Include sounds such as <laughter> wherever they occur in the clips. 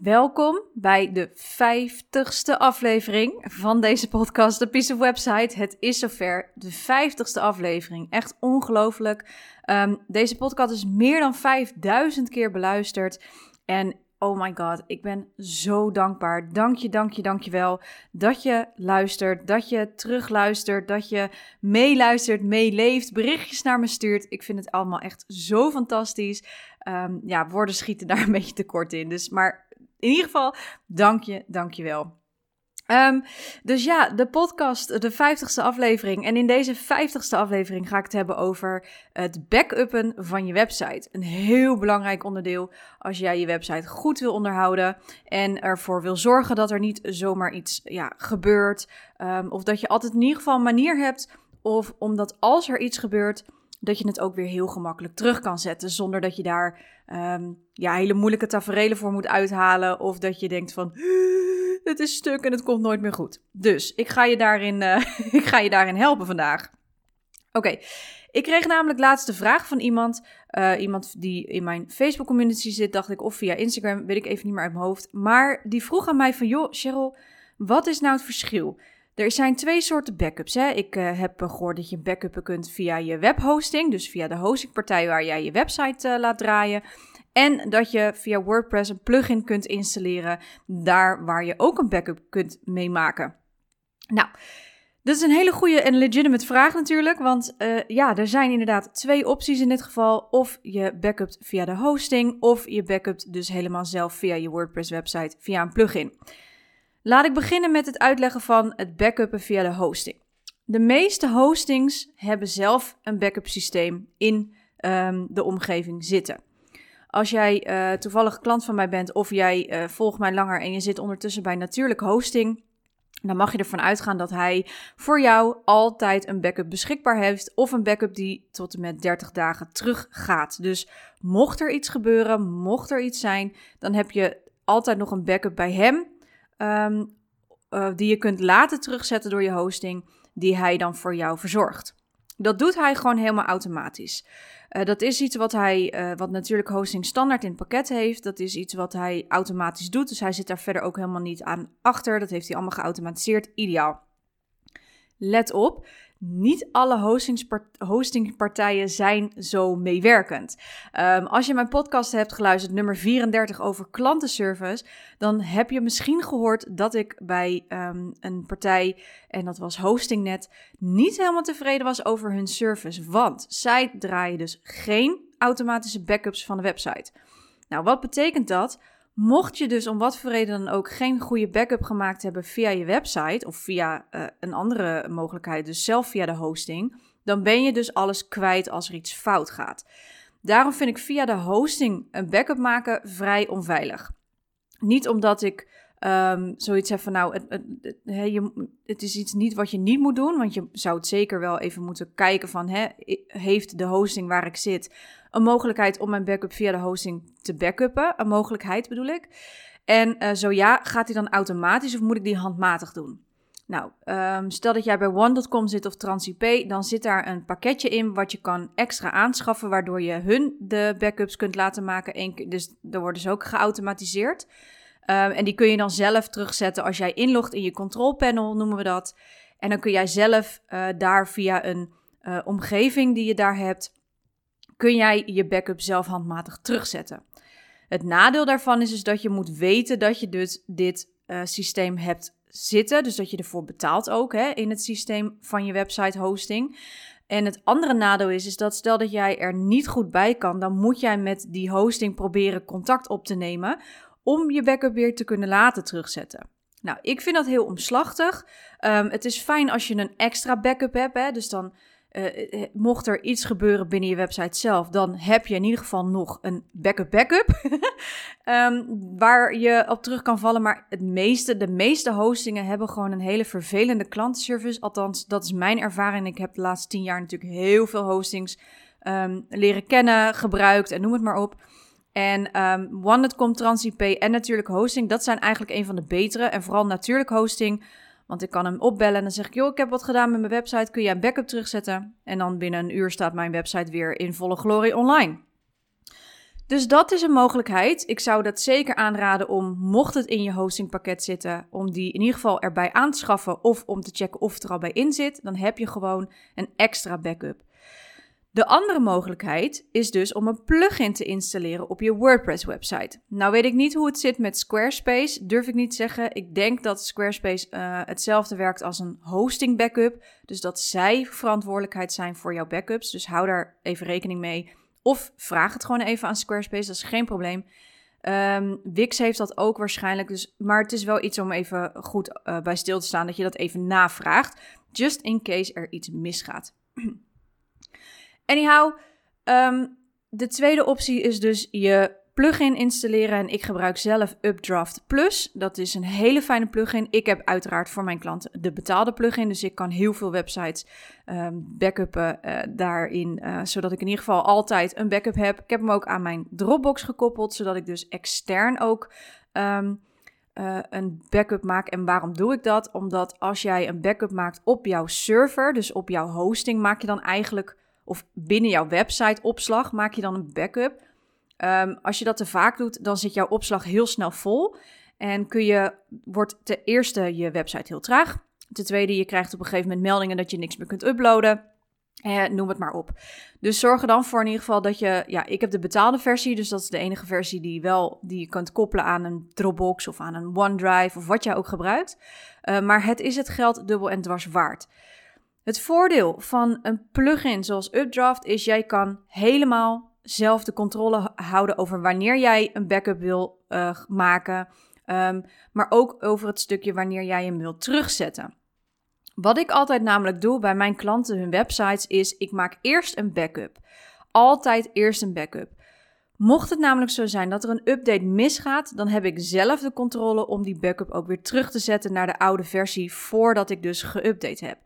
Welkom bij de vijftigste aflevering van deze podcast, de Piece Website. Het is zover, de vijftigste aflevering. Echt ongelooflijk. Um, deze podcast is meer dan 5000 keer beluisterd. En oh my god, ik ben zo dankbaar. Dank je, dank je, dank je wel dat je luistert, dat je terugluistert, dat je meeluistert, meeleeft, berichtjes naar me stuurt. Ik vind het allemaal echt zo fantastisch. Um, ja, woorden schieten daar een beetje tekort in. Dus, maar in ieder geval, dank je, dank je wel. Um, dus ja, de podcast, de 50ste aflevering. En in deze 50ste aflevering ga ik het hebben over het backuppen van je website. Een heel belangrijk onderdeel als jij je website goed wil onderhouden. En ervoor wil zorgen dat er niet zomaar iets ja, gebeurt. Um, of dat je altijd in ieder geval een manier hebt. Of omdat als er iets gebeurt, dat je het ook weer heel gemakkelijk terug kan zetten. Zonder dat je daar um, ja, hele moeilijke tafereelen voor moet uithalen. Of dat je denkt van, het is stuk en het komt nooit meer goed. Dus ik ga je daarin, uh, <laughs> ik ga je daarin helpen vandaag. Oké, ik kreeg namelijk laatst de vraag van iemand, uh, iemand die in mijn Facebook community zit, dacht ik, of via Instagram, weet ik even niet meer uit mijn hoofd. Maar die vroeg aan mij van, joh, Cheryl, wat is nou het verschil? Er zijn twee soorten backups. Hè. Ik uh, heb gehoord dat je backuppen kunt via je webhosting, dus via de hostingpartij waar jij je website uh, laat draaien. En dat je via WordPress een plugin kunt installeren, daar waar je ook een backup kunt meemaken. Nou, dit is een hele goede en legitimate vraag natuurlijk, want ja, er zijn inderdaad twee opties in dit geval. Of je backupt via de hosting, of je backupt dus helemaal zelf via je WordPress website via een plugin. Laat ik beginnen met het uitleggen van het backuppen via de hosting. De meeste hostings hebben zelf een backup systeem in um, de omgeving zitten. Als jij uh, toevallig klant van mij bent of jij uh, volgt mij langer en je zit ondertussen bij natuurlijk hosting, dan mag je ervan uitgaan dat hij voor jou altijd een backup beschikbaar heeft of een backup die tot en met 30 dagen terug gaat. Dus mocht er iets gebeuren, mocht er iets zijn, dan heb je altijd nog een backup bij hem um, uh, die je kunt laten terugzetten door je hosting, die hij dan voor jou verzorgt. Dat doet hij gewoon helemaal automatisch. Uh, dat is iets wat hij, uh, wat natuurlijk hosting standaard in het pakket heeft. Dat is iets wat hij automatisch doet. Dus hij zit daar verder ook helemaal niet aan achter. Dat heeft hij allemaal geautomatiseerd. Ideaal. Let op, niet alle hostingpartijen zijn zo meewerkend. Um, als je mijn podcast hebt geluisterd, nummer 34 over klantenservice, dan heb je misschien gehoord dat ik bij um, een partij, en dat was Hostingnet, niet helemaal tevreden was over hun service. Want zij draaien dus geen automatische backups van de website. Nou, wat betekent dat? Mocht je dus om wat voor reden dan ook geen goede backup gemaakt hebben via je website of via uh, een andere mogelijkheid, dus zelf via de hosting, dan ben je dus alles kwijt als er iets fout gaat. Daarom vind ik via de hosting een backup maken vrij onveilig. Niet omdat ik um, zoiets heb van nou, het, het, het, is iets niet wat je niet moet doen, want je zou het zeker wel even moeten kijken van hè, heeft de hosting waar ik zit een mogelijkheid om mijn backup via de hosting te backuppen. Een mogelijkheid bedoel ik. En uh, zo ja, gaat die dan automatisch of moet ik die handmatig doen? Nou, um, stel dat jij bij One.com zit of TransIP, dan zit daar een pakketje in wat je kan extra aanschaffen, waardoor je hun de backups kunt laten maken. dus daar worden ze ook geautomatiseerd. Um, en die kun je dan zelf terugzetten als jij inlogt in je control panel, noemen we dat. En dan kun jij zelf uh, daar via een uh, omgeving die je daar hebt, kun jij je backup zelf handmatig terugzetten. Het nadeel daarvan is dus dat je moet weten dat je dus dit uh, systeem hebt zitten. Dus dat je ervoor betaalt ook hè, in het systeem van je website hosting. En het andere nadeel is, is dat stel dat jij er niet goed bij kan, dan moet jij met die hosting proberen contact op te nemen om je backup weer te kunnen laten terugzetten. Nou, ik vind dat heel omslachtig. Um, het is fijn als je een extra backup hebt, hè, dus dan uh, mocht er iets gebeuren binnen je website zelf, dan heb je in ieder geval nog een backup backup um, <laughs> waar je op terug kan vallen. Maar het meeste, de meeste hostingen hebben gewoon een hele vervelende klantenservice. Althans, dat is mijn ervaring. Ik heb de laatste tien jaar natuurlijk heel veel hostings um, leren kennen, gebruikt en noem het maar op. En um, OneNet.com, TransIP en natuurlijk hosting, dat zijn eigenlijk een van de betere. En vooral natuurlijk hosting, want ik kan hem opbellen en dan zeg ik, joh, ik heb wat gedaan met mijn website, kun je een backup terugzetten? En dan binnen een uur staat mijn website weer in volle glorie online. Dus dat is een mogelijkheid. Ik zou dat zeker aanraden om, mocht het in je hostingpakket zitten, om die in ieder geval erbij aan te schaffen of om te checken of het er al bij in zit. Dan heb je gewoon een extra backup. De andere mogelijkheid is dus om een plugin te installeren op je WordPress website. Nou weet ik niet hoe het zit met Squarespace, durf ik niet zeggen. Ik denk dat Squarespace uh, hetzelfde werkt als een hosting backup, dus dat zij verantwoordelijkheid zijn voor jouw backups. Dus hou daar even rekening mee. Of vraag het gewoon even aan Squarespace, dat is geen probleem. Um, Wix heeft dat ook waarschijnlijk, dus, maar het is wel iets om even goed uh, bij stil te staan dat je dat even navraagt, just in case er iets misgaat. <clears throat> Anyhow, um, de tweede optie is dus je plugin installeren. En ik gebruik zelf Updraft Plus. Dat is een hele fijne plugin. Ik heb uiteraard voor mijn klanten de betaalde plugin. Dus ik kan heel veel websites um, backuppen uh, daarin. Uh, zodat ik in ieder geval altijd een backup heb. Ik heb hem ook aan mijn Dropbox gekoppeld. Zodat ik dus extern ook um, uh, een backup maak. En waarom doe ik dat? Omdat als jij een backup maakt op jouw server, dus op jouw hosting, maak je dan eigenlijk of binnen jouw website opslag maak je dan een backup. Um, als je dat te vaak doet, dan zit jouw opslag heel snel vol. En kun je, wordt ten eerste je website heel traag. Ten tweede, je krijgt op een gegeven moment meldingen dat je niks meer kunt uploaden. Eh, noem het maar op. Dus zorg er dan voor in ieder geval dat je. Ja, ik heb de betaalde versie. Dus dat is de enige versie die, wel, die je kunt koppelen aan een Dropbox of aan een OneDrive of wat jij ook gebruikt. Uh, maar het is het geld dubbel en dwars waard. Het voordeel van een plugin zoals Updraft is jij kan helemaal zelf de controle houden over wanneer jij een backup wil uh, maken, um, maar ook over het stukje wanneer jij hem wilt terugzetten. Wat ik altijd namelijk doe bij mijn klanten hun websites is ik maak eerst een backup. Altijd eerst een backup. Mocht het namelijk zo zijn dat er een update misgaat, dan heb ik zelf de controle om die backup ook weer terug te zetten naar de oude versie voordat ik dus geüpdate heb.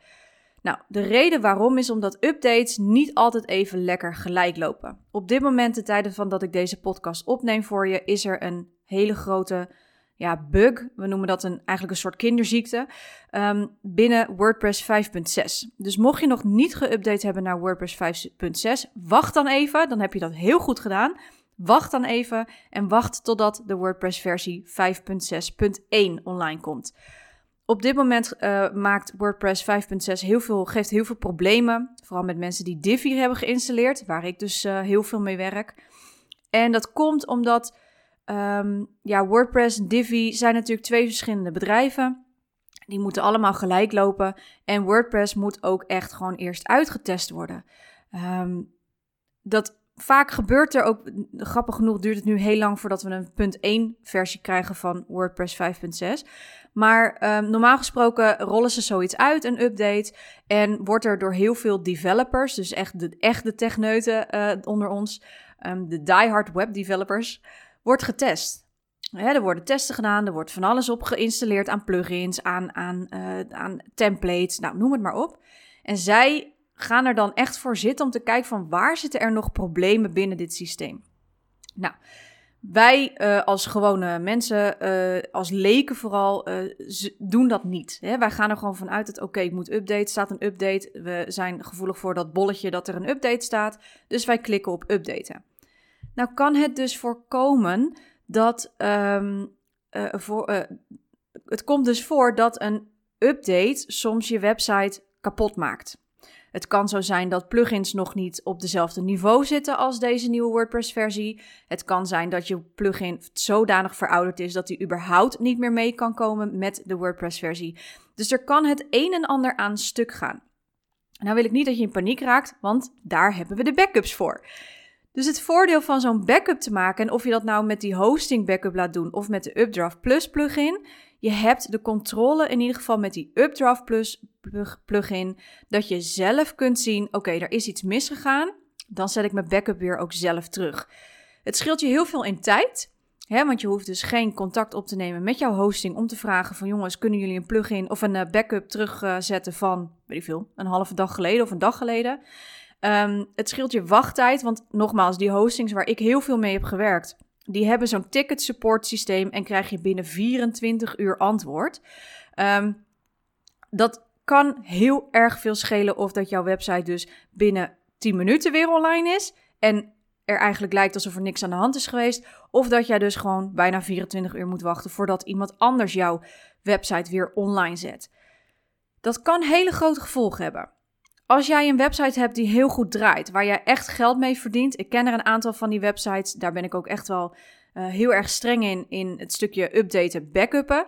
Nou, de reden waarom is omdat updates niet altijd even lekker gelijk lopen. Op dit moment, de tijden van dat ik deze podcast opneem voor je, is er een hele grote ja, bug. We noemen dat een, eigenlijk een soort kinderziekte. Um, binnen WordPress 5.6. Dus mocht je nog niet geüpdate hebben naar WordPress 5.6, wacht dan even. Dan heb je dat heel goed gedaan. Wacht dan even en wacht totdat de WordPress versie 5.6.1 online komt. Op dit moment uh, maakt WordPress 5.6 heel veel, geeft heel veel problemen. Vooral met mensen die Divi hebben geïnstalleerd, waar ik dus uh, heel veel mee werk. En dat komt omdat um, ja, WordPress en Divi zijn natuurlijk twee verschillende bedrijven. Die moeten allemaal gelijk lopen. En WordPress moet ook echt gewoon eerst uitgetest worden. Um, dat vaak gebeurt er ook, grappig genoeg duurt het nu heel lang voordat we een punt 1 versie krijgen van WordPress 5.6. Maar um, normaal gesproken rollen ze zoiets uit, een update. En wordt er door heel veel developers, dus echt de echte techneuten uh, onder ons, um, de diehard web developers, wordt getest. er worden testen gedaan, er wordt van alles op geïnstalleerd aan plugins, aan, aan, uh, aan templates, nou noem het maar op. En zij gaan er dan echt voor zitten om te kijken van waar zitten er nog problemen binnen dit systeem. Nou, wij uh, als gewone mensen, uh, als leken vooral, uh, doen dat niet. Hè? Wij gaan er gewoon vanuit dat oké, ik moet update, staat een update. We zijn gevoelig voor dat bolletje dat er een update staat. Dus wij klikken op updaten. Nou kan het dus voorkomen dat um, voor, het komt dus voor dat een update soms je website kapot maakt. Het kan zo zijn dat plugins nog niet op dezelfde niveau zitten als deze nieuwe WordPress-versie. Het kan zijn dat je plugin zodanig verouderd is dat die überhaupt niet meer mee kan komen met de WordPress-versie. Dus er kan het een en ander aan stuk gaan. Nou wil ik niet dat je in paniek raakt, want daar hebben we de backups voor. Dus het voordeel van zo'n backup te maken, en of je dat nou met die hosting backup laat doen of met de Updraft Plus plugin, je hebt de controle in ieder geval met die Updraft Plus plugin, dat je zelf kunt zien: oké, er is iets misgegaan. Dan zet ik mijn backup weer ook zelf terug. Het scheelt je heel veel in tijd. Hè, want je hoeft dus geen contact op te nemen met jouw hosting om te vragen van jongens, kunnen jullie een plugin of een eh, backup terugzetten van, weet ik veel, een halve dag geleden of een dag geleden. Ehm, het scheelt je wachttijd, want nogmaals, die hostings waar ik heel veel mee heb gewerkt, die hebben zo'n ticket support systeem en krijg je binnen 24 uur antwoord. Ehm, dat kan heel erg veel schelen of dat jouw website dus binnen 10 minuten weer online is en er eigenlijk lijkt alsof er niks aan de hand is geweest. Of dat jij dus gewoon bijna 24 uur moet wachten voordat iemand anders jouw website weer online zet. Dat kan hele grote gevolgen hebben. Als jij een website hebt die heel goed draait, waar jij echt geld mee verdient. Ik ken er een aantal van die websites, daar ben ik ook echt wel uh, heel erg streng in, in het stukje updaten, backuppen.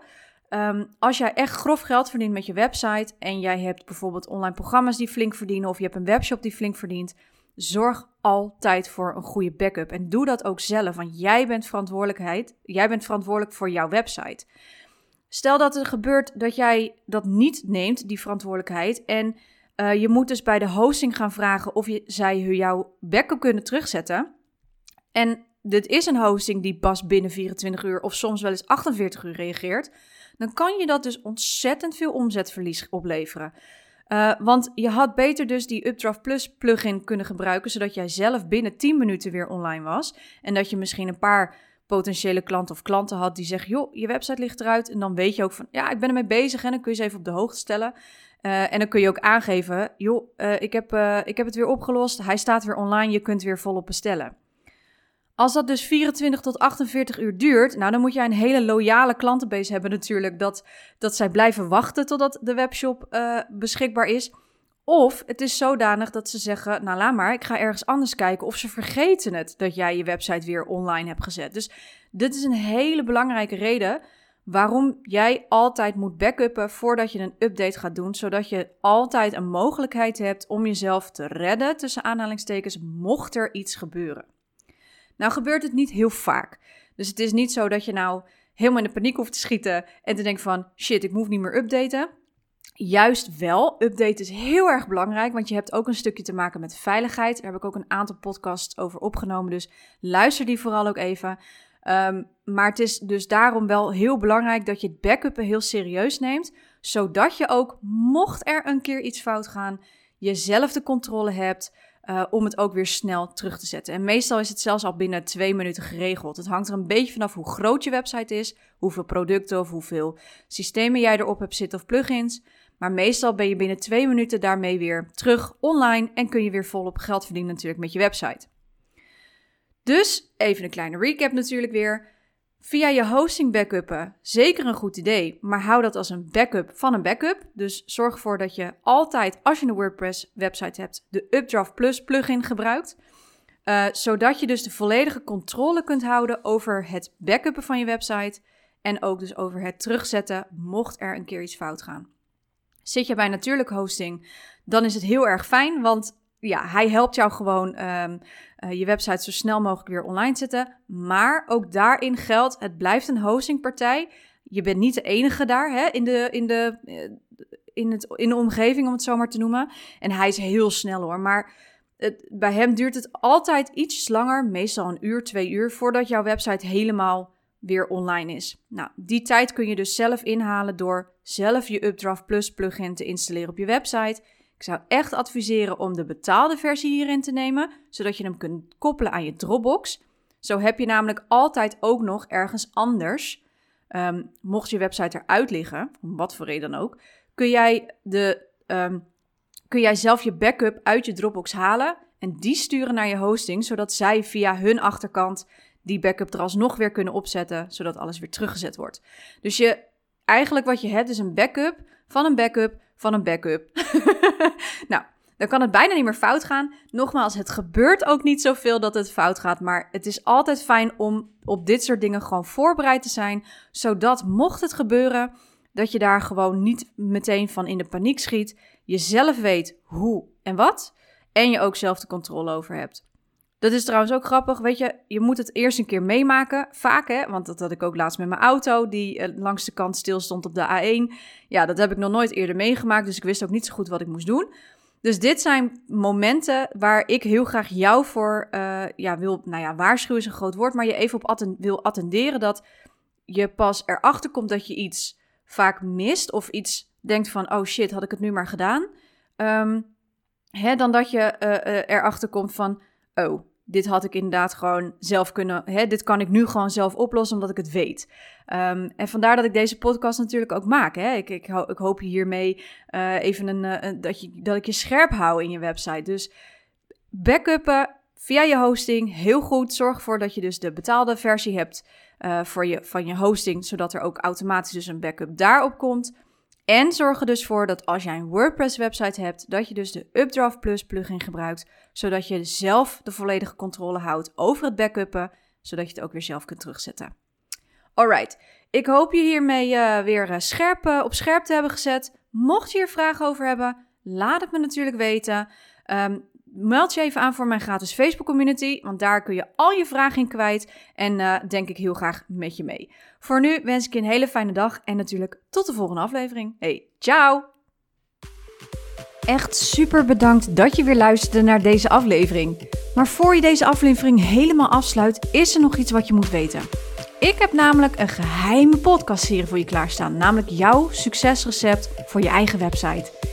Um, als jij echt grof geld verdient met je website en jij hebt bijvoorbeeld online programma's die flink verdienen of je hebt een webshop die flink verdient, zorg altijd voor een goede backup. En doe dat ook zelf, want jij bent, verantwoordelijkheid, jij bent verantwoordelijk voor jouw website. Stel dat er gebeurt dat jij dat niet neemt, die verantwoordelijkheid, en uh, je moet dus bij de hosting gaan vragen of je, zij jouw backup kunnen terugzetten. En dit is een hosting die pas binnen 24 uur of soms wel eens 48 uur reageert. Dan kan je dat dus ontzettend veel omzetverlies opleveren. Uh, want je had beter dus die Updraft Plus plugin kunnen gebruiken, zodat jij zelf binnen 10 minuten weer online was. En dat je misschien een paar potentiële klanten of klanten had die zeggen: joh, je website ligt eruit. En dan weet je ook van, ja, ik ben ermee bezig en dan kun je ze even op de hoogte stellen. Uh, en dan kun je ook aangeven, joh, uh, ik, heb, ik heb het weer opgelost, hij staat weer online, je kunt weer volop bestellen. Als dat dus 24 tot 48 uur duurt, nou dan moet jij een hele loyale klantenbase hebben natuurlijk. Dat, dat zij blijven wachten totdat de webshop beschikbaar is. Of het is zodanig dat ze zeggen, nou laat maar, ik ga ergens anders kijken. Of ze vergeten het dat jij je website weer online hebt gezet. Dus dit is een hele belangrijke reden waarom jij altijd moet backuppen voordat je een update gaat doen. Zodat je altijd een mogelijkheid hebt om jezelf te redden, tussen aanhalingstekens, mocht er iets gebeuren. Nou gebeurt het niet heel vaak. Dus het is niet zo dat je nou helemaal in de paniek hoeft te schieten en te denken van shit, ik moet niet meer updaten. Juist wel. Update is heel erg belangrijk, want je hebt ook een stukje te maken met veiligheid. Daar heb ik ook een aantal podcasts over opgenomen, dus luister die vooral ook even. Um, maar het is dus daarom wel heel belangrijk dat je het backuppen heel serieus neemt, zodat je ook, mocht er een keer iets fout gaan, jezelf de controle hebt. Uh, om het ook weer snel terug te zetten. En meestal is het zelfs al binnen twee minuten geregeld. Het hangt er een beetje vanaf hoe groot je website is, hoeveel producten of hoeveel systemen jij erop hebt zitten of plugins. Maar meestal ben je binnen twee minuten daarmee weer terug online en kun je weer volop geld verdienen natuurlijk met je website. Dus even een kleine recap natuurlijk weer. Via je hosting backuppen, zeker een goed idee, maar hou dat als een backup van een backup. Dus zorg ervoor dat je altijd, als je een WordPress website hebt, de Updraft Plus plugin gebruikt. Uh, zodat je dus de volledige controle kunt houden over het backuppen van je website en ook dus over het terugzetten mocht er een keer iets fout gaan. Zit je bij natuurlijk hosting, dan is het heel erg fijn, want ja, hij helpt jou gewoon um, uh, je website zo snel mogelijk weer online zetten. Maar ook daarin geldt, het blijft een hostingpartij. Je bent niet de enige daar hè, in, de, in, de, eh, in, het, in de omgeving, om het zo maar te noemen. En hij is heel snel hoor, maar het, bij hem duurt het altijd iets langer, meestal een uur, twee uur, voordat jouw website helemaal weer online is. Nou, die tijd kun je dus zelf inhalen door zelf je Updraft Plus plugin te installeren op je website ik zou echt adviseren om de betaalde versie hierin te nemen, zodat je hem kunt koppelen aan je Dropbox. Zo heb je namelijk altijd ook nog ergens anders, ehm, mocht je website eruit liggen, om wat voor reden dan ook, kun jij, de, um, kun jij zelf je backup uit je Dropbox halen en die sturen naar je hosting, zodat zij via hun achterkant die backup er alsnog weer kunnen opzetten, zodat alles weer teruggezet wordt. Dus je, eigenlijk wat je hebt is een backup van een backup van een backup. <laughs> nou, dan kan het bijna niet meer fout gaan. Nogmaals, het gebeurt ook niet zoveel dat het fout gaat. Maar het is altijd fijn om op dit soort dingen gewoon voorbereid te zijn. Zodat mocht het gebeuren, dat je daar gewoon niet meteen van in de paniek schiet. Je zelf weet hoe en wat. En je ook zelf de controle over hebt. Dat is trouwens ook grappig. Weet je, je moet het eerst een keer meemaken. Vaak, hè? Want dat had ik ook laatst met mijn auto, die eh, langs de kant stil stond op de A1. Ja, dat heb ik nog nooit eerder meegemaakt. Dus ik wist ook niet zo goed wat ik moest doen. Dus dit zijn momenten waar ik heel graag jou voor uh, ja, wil, nou ja, waarschuwen is een groot woord, maar je even op wil attenderen dat je pas erachter komt dat je iets vaak mist of iets denkt van, oh shit, had ik het nu maar gedaan. Um, hè, dan dat je uh, erachter komt van, oh, dit had ik inderdaad gewoon zelf kunnen. Hè, dit kan ik nu gewoon zelf oplossen omdat ik het weet. Um, en vandaar dat ik deze podcast natuurlijk ook maak. Hè. Ik, ik, ik hoop hiermee uh, even een, uh, dat, je, dat ik je scherp hou in je website. Dus backuppen via je hosting, heel goed. Zorg ervoor dat je dus de betaalde versie hebt uh, voor je, van je hosting, zodat er ook automatisch dus een backup daarop komt. En zorg er dus voor dat als jij een WordPress website hebt, dat je dus de Updraft Plus plugin gebruikt, zodat je zelf de volledige controle houdt over het backuppen, zodat je het ook weer zelf kunt terugzetten. Alright, ik hoop je hiermee uh, weer uh, op scherp te hebben gezet. Mocht je hier vragen over hebben, laat het me natuurlijk weten. Um, meld je even aan voor mijn gratis Facebook community, want daar kun je al je vragen in kwijt en uh, denk ik heel graag met je mee. Voor nu wens ik je een hele fijne dag en natuurlijk tot de volgende aflevering. Hey, ciao! Echt super bedankt dat je weer luisterde naar deze aflevering. Maar voor je deze aflevering helemaal afsluit, is er nog iets wat je moet weten. Ik heb namelijk een geheime podcastserie voor je klaarstaan, namelijk jouw succesrecept voor je eigen website.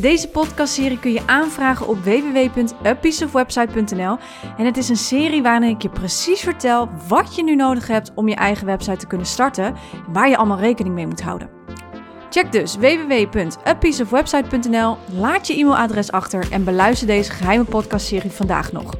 Deze podcastserie kun je aanvragen op www.apieceofwebsite.nl en het is een serie waarin ik je precies vertel wat je nu nodig hebt om je eigen website te kunnen starten en waar je allemaal rekening mee moet houden. Check dus www.apieceofwebsite.nl, laat je e-mailadres achter en beluister deze geheime podcastserie vandaag nog.